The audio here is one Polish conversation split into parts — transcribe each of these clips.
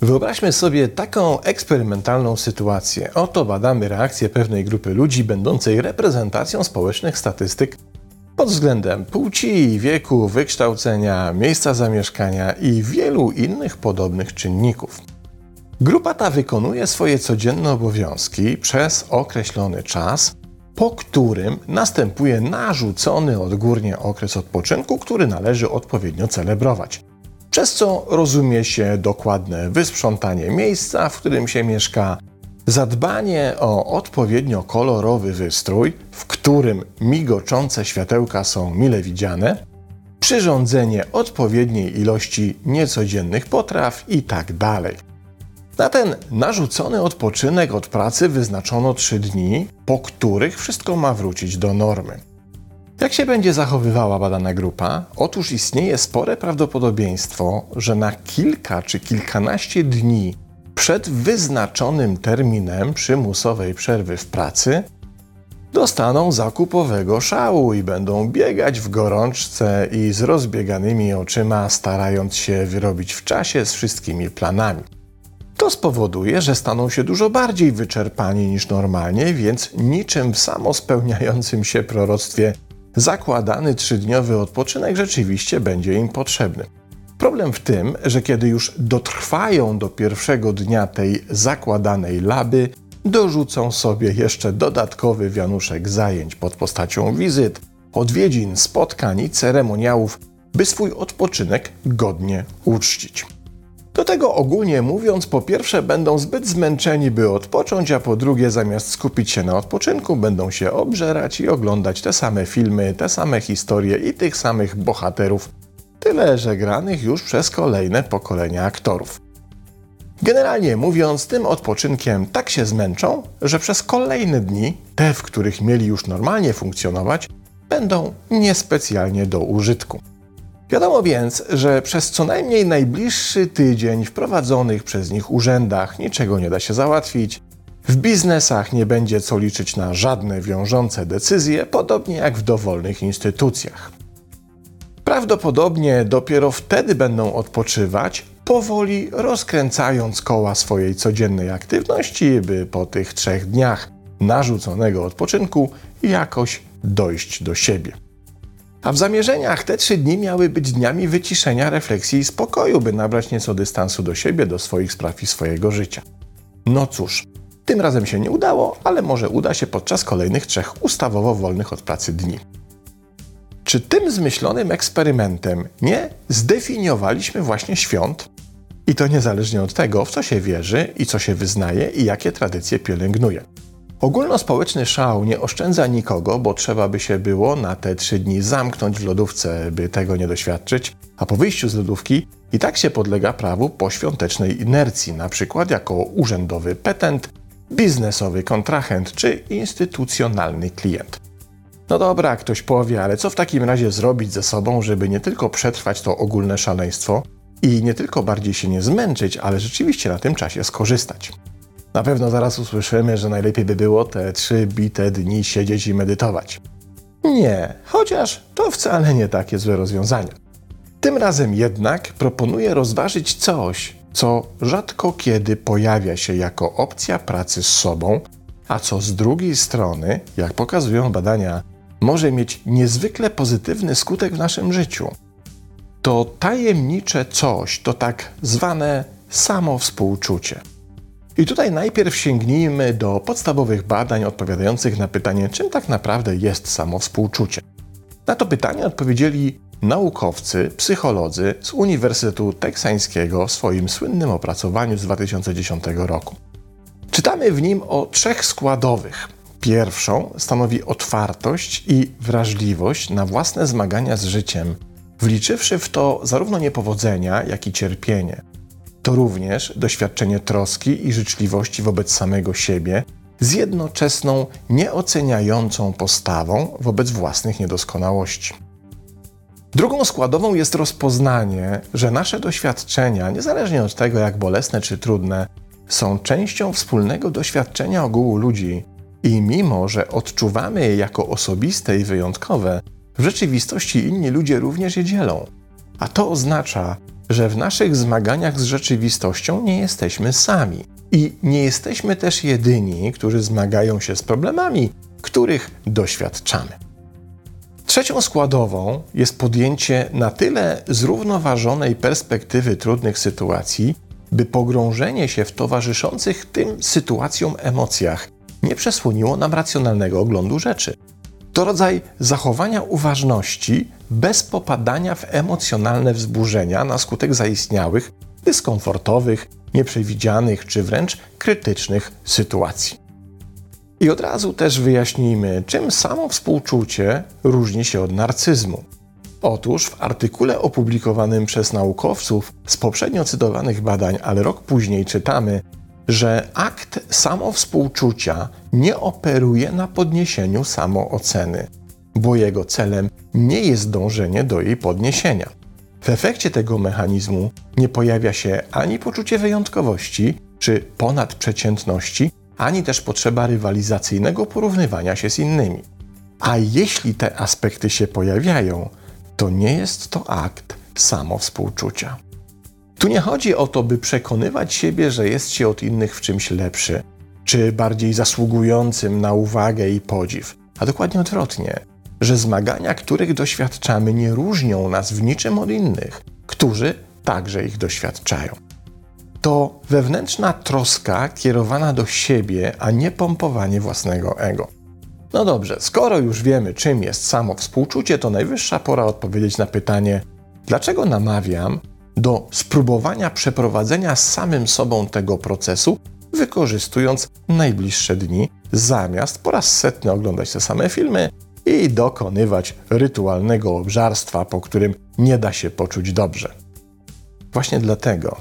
Wyobraźmy sobie taką eksperymentalną sytuację. Oto badamy reakcję pewnej grupy ludzi będącej reprezentacją społecznych statystyk pod względem płci, wieku, wykształcenia, miejsca zamieszkania i wielu innych podobnych czynników. Grupa ta wykonuje swoje codzienne obowiązki przez określony czas, po którym następuje narzucony odgórnie okres odpoczynku, który należy odpowiednio celebrować. Przez co rozumie się dokładne wysprzątanie miejsca, w którym się mieszka, zadbanie o odpowiednio kolorowy wystrój, w którym migoczące światełka są mile widziane, przyrządzenie odpowiedniej ilości niecodziennych potraw itd. Tak Na ten narzucony odpoczynek od pracy wyznaczono trzy dni, po których wszystko ma wrócić do normy. Jak się będzie zachowywała badana grupa? Otóż istnieje spore prawdopodobieństwo, że na kilka czy kilkanaście dni przed wyznaczonym terminem przymusowej przerwy w pracy dostaną zakupowego szału i będą biegać w gorączce i z rozbieganymi oczyma, starając się wyrobić w czasie z wszystkimi planami. To spowoduje, że staną się dużo bardziej wyczerpani niż normalnie, więc niczym w samospełniającym się proroctwie zakładany trzydniowy odpoczynek rzeczywiście będzie im potrzebny. Problem w tym, że kiedy już dotrwają do pierwszego dnia tej zakładanej laby, dorzucą sobie jeszcze dodatkowy wianuszek zajęć pod postacią wizyt, odwiedzin, spotkań i ceremoniałów, by swój odpoczynek godnie uczcić. Do tego ogólnie mówiąc, po pierwsze będą zbyt zmęczeni, by odpocząć, a po drugie zamiast skupić się na odpoczynku, będą się obżerać i oglądać te same filmy, te same historie i tych samych bohaterów, tyle że granych już przez kolejne pokolenia aktorów. Generalnie mówiąc, tym odpoczynkiem tak się zmęczą, że przez kolejne dni, te w których mieli już normalnie funkcjonować, będą niespecjalnie do użytku. Wiadomo więc, że przez co najmniej najbliższy tydzień w prowadzonych przez nich urzędach niczego nie da się załatwić, w biznesach nie będzie co liczyć na żadne wiążące decyzje, podobnie jak w dowolnych instytucjach. Prawdopodobnie dopiero wtedy będą odpoczywać, powoli rozkręcając koła swojej codziennej aktywności, by po tych trzech dniach narzuconego odpoczynku jakoś dojść do siebie. A w zamierzeniach te trzy dni miały być dniami wyciszenia, refleksji i spokoju, by nabrać nieco dystansu do siebie, do swoich spraw i swojego życia. No cóż, tym razem się nie udało, ale może uda się podczas kolejnych trzech ustawowo wolnych od pracy dni. Czy tym zmyślonym eksperymentem nie zdefiniowaliśmy właśnie świąt? I to niezależnie od tego, w co się wierzy i co się wyznaje i jakie tradycje pielęgnuje. Ogólnospołeczny szał nie oszczędza nikogo, bo trzeba by się było na te trzy dni zamknąć w lodówce, by tego nie doświadczyć, a po wyjściu z lodówki i tak się podlega prawu poświątecznej inercji, na przykład jako urzędowy petent, biznesowy kontrahent czy instytucjonalny klient. No dobra, ktoś powie, ale co w takim razie zrobić ze sobą, żeby nie tylko przetrwać to ogólne szaleństwo i nie tylko bardziej się nie zmęczyć, ale rzeczywiście na tym czasie skorzystać? Na pewno zaraz usłyszymy, że najlepiej by było te trzy bite dni siedzieć i medytować. Nie, chociaż to wcale nie takie złe rozwiązanie. Tym razem jednak proponuję rozważyć coś, co rzadko kiedy pojawia się jako opcja pracy z sobą, a co z drugiej strony, jak pokazują badania, może mieć niezwykle pozytywny skutek w naszym życiu. To tajemnicze coś, to tak zwane samowspółczucie. I tutaj najpierw sięgnijmy do podstawowych badań odpowiadających na pytanie, czym tak naprawdę jest samowspółczucie. Na to pytanie odpowiedzieli naukowcy, psycholodzy z Uniwersytetu Teksańskiego w swoim słynnym opracowaniu z 2010 roku. Czytamy w nim o trzech składowych. Pierwszą stanowi otwartość i wrażliwość na własne zmagania z życiem, wliczywszy w to zarówno niepowodzenia, jak i cierpienie. To również doświadczenie troski i życzliwości wobec samego siebie z jednoczesną, nieoceniającą postawą wobec własnych niedoskonałości. Drugą składową jest rozpoznanie, że nasze doświadczenia, niezależnie od tego, jak bolesne czy trudne, są częścią wspólnego doświadczenia ogółu ludzi I mimo, że odczuwamy je jako osobiste i wyjątkowe, w rzeczywistości inni ludzie również je dzielą. A to oznacza, że w naszych zmaganiach z rzeczywistością nie jesteśmy sami. I nie jesteśmy też jedyni, którzy zmagają się z problemami, których doświadczamy. Trzecią składową jest podjęcie na tyle zrównoważonej perspektywy trudnych sytuacji, by pogrążenie się w towarzyszących tym sytuacjom emocjach nie przesłoniło nam racjonalnego oglądu rzeczy. To rodzaj zachowania uważności bez popadania w emocjonalne wzburzenia na skutek zaistniałych, dyskomfortowych, nieprzewidzianych czy wręcz krytycznych sytuacji. I od razu też wyjaśnijmy, czym samo współczucie różni się od narcyzmu. Otóż w artykule opublikowanym przez naukowców z poprzednio cytowanych badań, ale rok później czytamy, że akt samowspółczucia nie operuje na podniesieniu samooceny, bo jego celem nie jest dążenie do jej podniesienia. W efekcie tego mechanizmu nie pojawia się ani poczucie wyjątkowości czy ponadprzeciętności, ani też potrzeba rywalizacyjnego porównywania się z innymi. A jeśli te aspekty się pojawiają, to nie jest to akt samowspółczucia. Tu nie chodzi o to, by przekonywać siebie, że jest się od innych w czymś lepszy, czy bardziej zasługującym na uwagę i podziw, a dokładnie odwrotnie, że zmagania, których doświadczamy, nie różnią nas w niczym od innych, którzy także ich doświadczają. To wewnętrzna troska kierowana do siebie, a nie pompowanie własnego ego. No dobrze, skoro już wiemy, czym jest samo współczucie, to najwyższa pora odpowiedzieć na pytanie, dlaczego namawiam do spróbowania przeprowadzenia samym sobą tego procesu, wykorzystując najbliższe dni, zamiast po raz setny oglądać te same filmy i dokonywać rytualnego obżarstwa, po którym nie da się poczuć dobrze. Właśnie dlatego,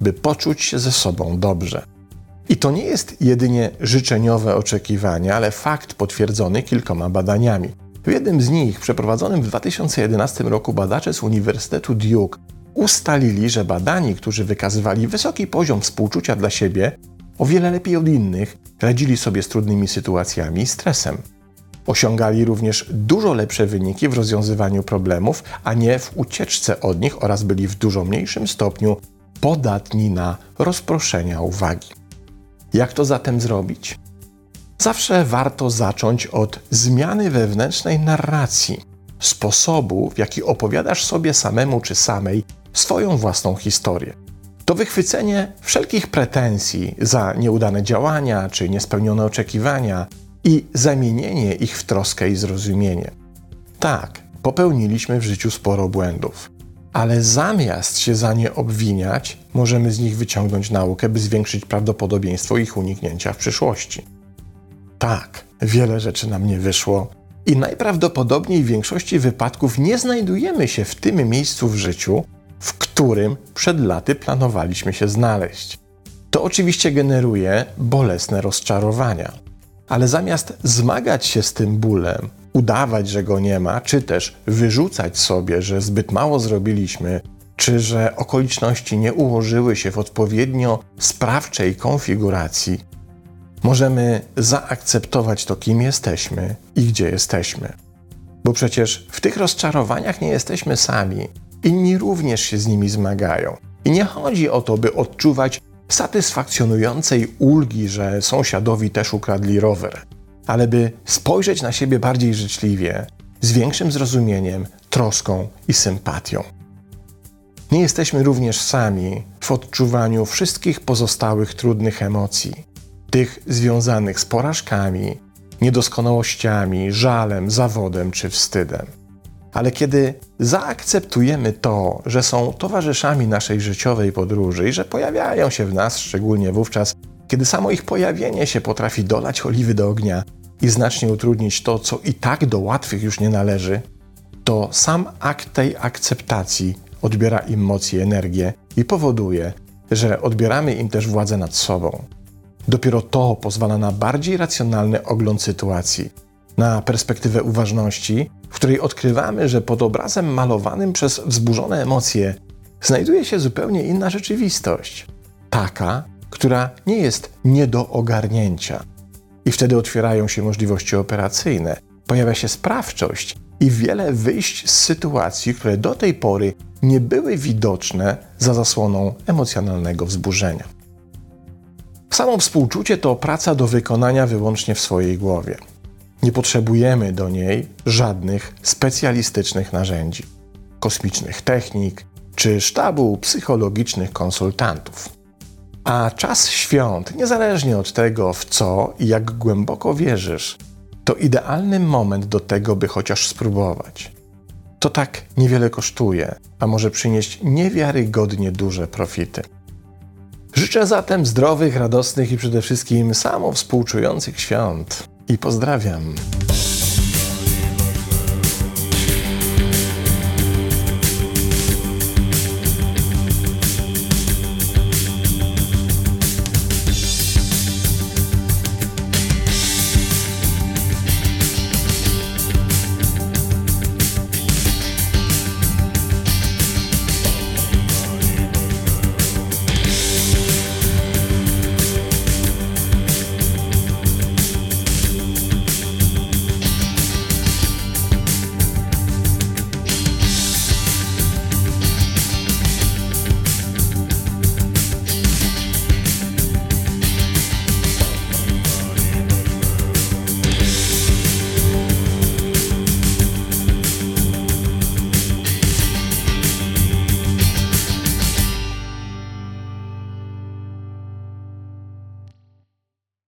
by poczuć się ze sobą dobrze. I to nie jest jedynie życzeniowe oczekiwanie, ale fakt potwierdzony kilkoma badaniami. W jednym z nich, przeprowadzonym w 2011 roku, badacze z Uniwersytetu Duke ustalili, że badani, którzy wykazywali wysoki poziom współczucia dla siebie, o wiele lepiej od innych radzili sobie z trudnymi sytuacjami i stresem. Osiągali również dużo lepsze wyniki w rozwiązywaniu problemów, a nie w ucieczce od nich oraz byli w dużo mniejszym stopniu podatni na rozproszenia uwagi. Jak to zatem zrobić? Zawsze warto zacząć od zmiany wewnętrznej narracji, sposobu, w jaki opowiadasz sobie samemu czy samej swoją własną historię. To wychwycenie wszelkich pretensji za nieudane działania czy niespełnione oczekiwania i zamienienie ich w troskę i zrozumienie. Tak, popełniliśmy w życiu sporo błędów, ale zamiast się za nie obwiniać, możemy z nich wyciągnąć naukę, by zwiększyć prawdopodobieństwo ich uniknięcia w przyszłości. Tak, wiele rzeczy nam nie wyszło i najprawdopodobniej w większości wypadków nie znajdujemy się w tym miejscu w życiu, w którym przed laty planowaliśmy się znaleźć. To oczywiście generuje bolesne rozczarowania. Ale zamiast zmagać się z tym bólem, udawać, że go nie ma, czy też wyrzucać sobie, że zbyt mało zrobiliśmy, czy że okoliczności nie ułożyły się w odpowiednio sprawczej konfiguracji, możemy zaakceptować to, kim jesteśmy i gdzie jesteśmy. Bo przecież w tych rozczarowaniach nie jesteśmy sami, inni również się z nimi zmagają. I nie chodzi o to, by odczuwać satysfakcjonującej ulgi, że sąsiadowi też ukradli rower, ale by spojrzeć na siebie bardziej życzliwie, z większym zrozumieniem, troską i sympatią. Nie jesteśmy również sami w odczuwaniu wszystkich pozostałych trudnych emocji, tych związanych z porażkami, niedoskonałościami, żalem, zawodem czy wstydem. Ale kiedy zaakceptujemy to, że są towarzyszami naszej życiowej podróży i że pojawiają się w nas, szczególnie wówczas, kiedy samo ich pojawienie się potrafi dolać oliwy do ognia i znacznie utrudnić to, co i tak do łatwych już nie należy, to sam akt tej akceptacji odbiera im moc i energię i powoduje, że odbieramy im też władzę nad sobą. Dopiero to pozwala na bardziej racjonalny ogląd sytuacji, na perspektywę uważności, w której odkrywamy, że pod obrazem malowanym przez wzburzone emocje znajduje się zupełnie inna rzeczywistość. Taka, która nie jest nie do ogarnięcia. I wtedy otwierają się możliwości operacyjne, pojawia się sprawczość i wiele wyjść z sytuacji, które do tej pory nie były widoczne za zasłoną emocjonalnego wzburzenia. Samo współczucie to praca do wykonania wyłącznie w swojej głowie. Nie potrzebujemy do niej żadnych specjalistycznych narzędzi, kosmicznych technik czy sztabu psychologicznych konsultantów. A czas świąt, niezależnie od tego, w co i jak głęboko wierzysz, to idealny moment do tego, by chociaż spróbować. To tak niewiele kosztuje, a może przynieść niewiarygodnie duże profity. Życzę zatem zdrowych, radosnych i przede wszystkim samowspółczujących świąt i pozdrawiam.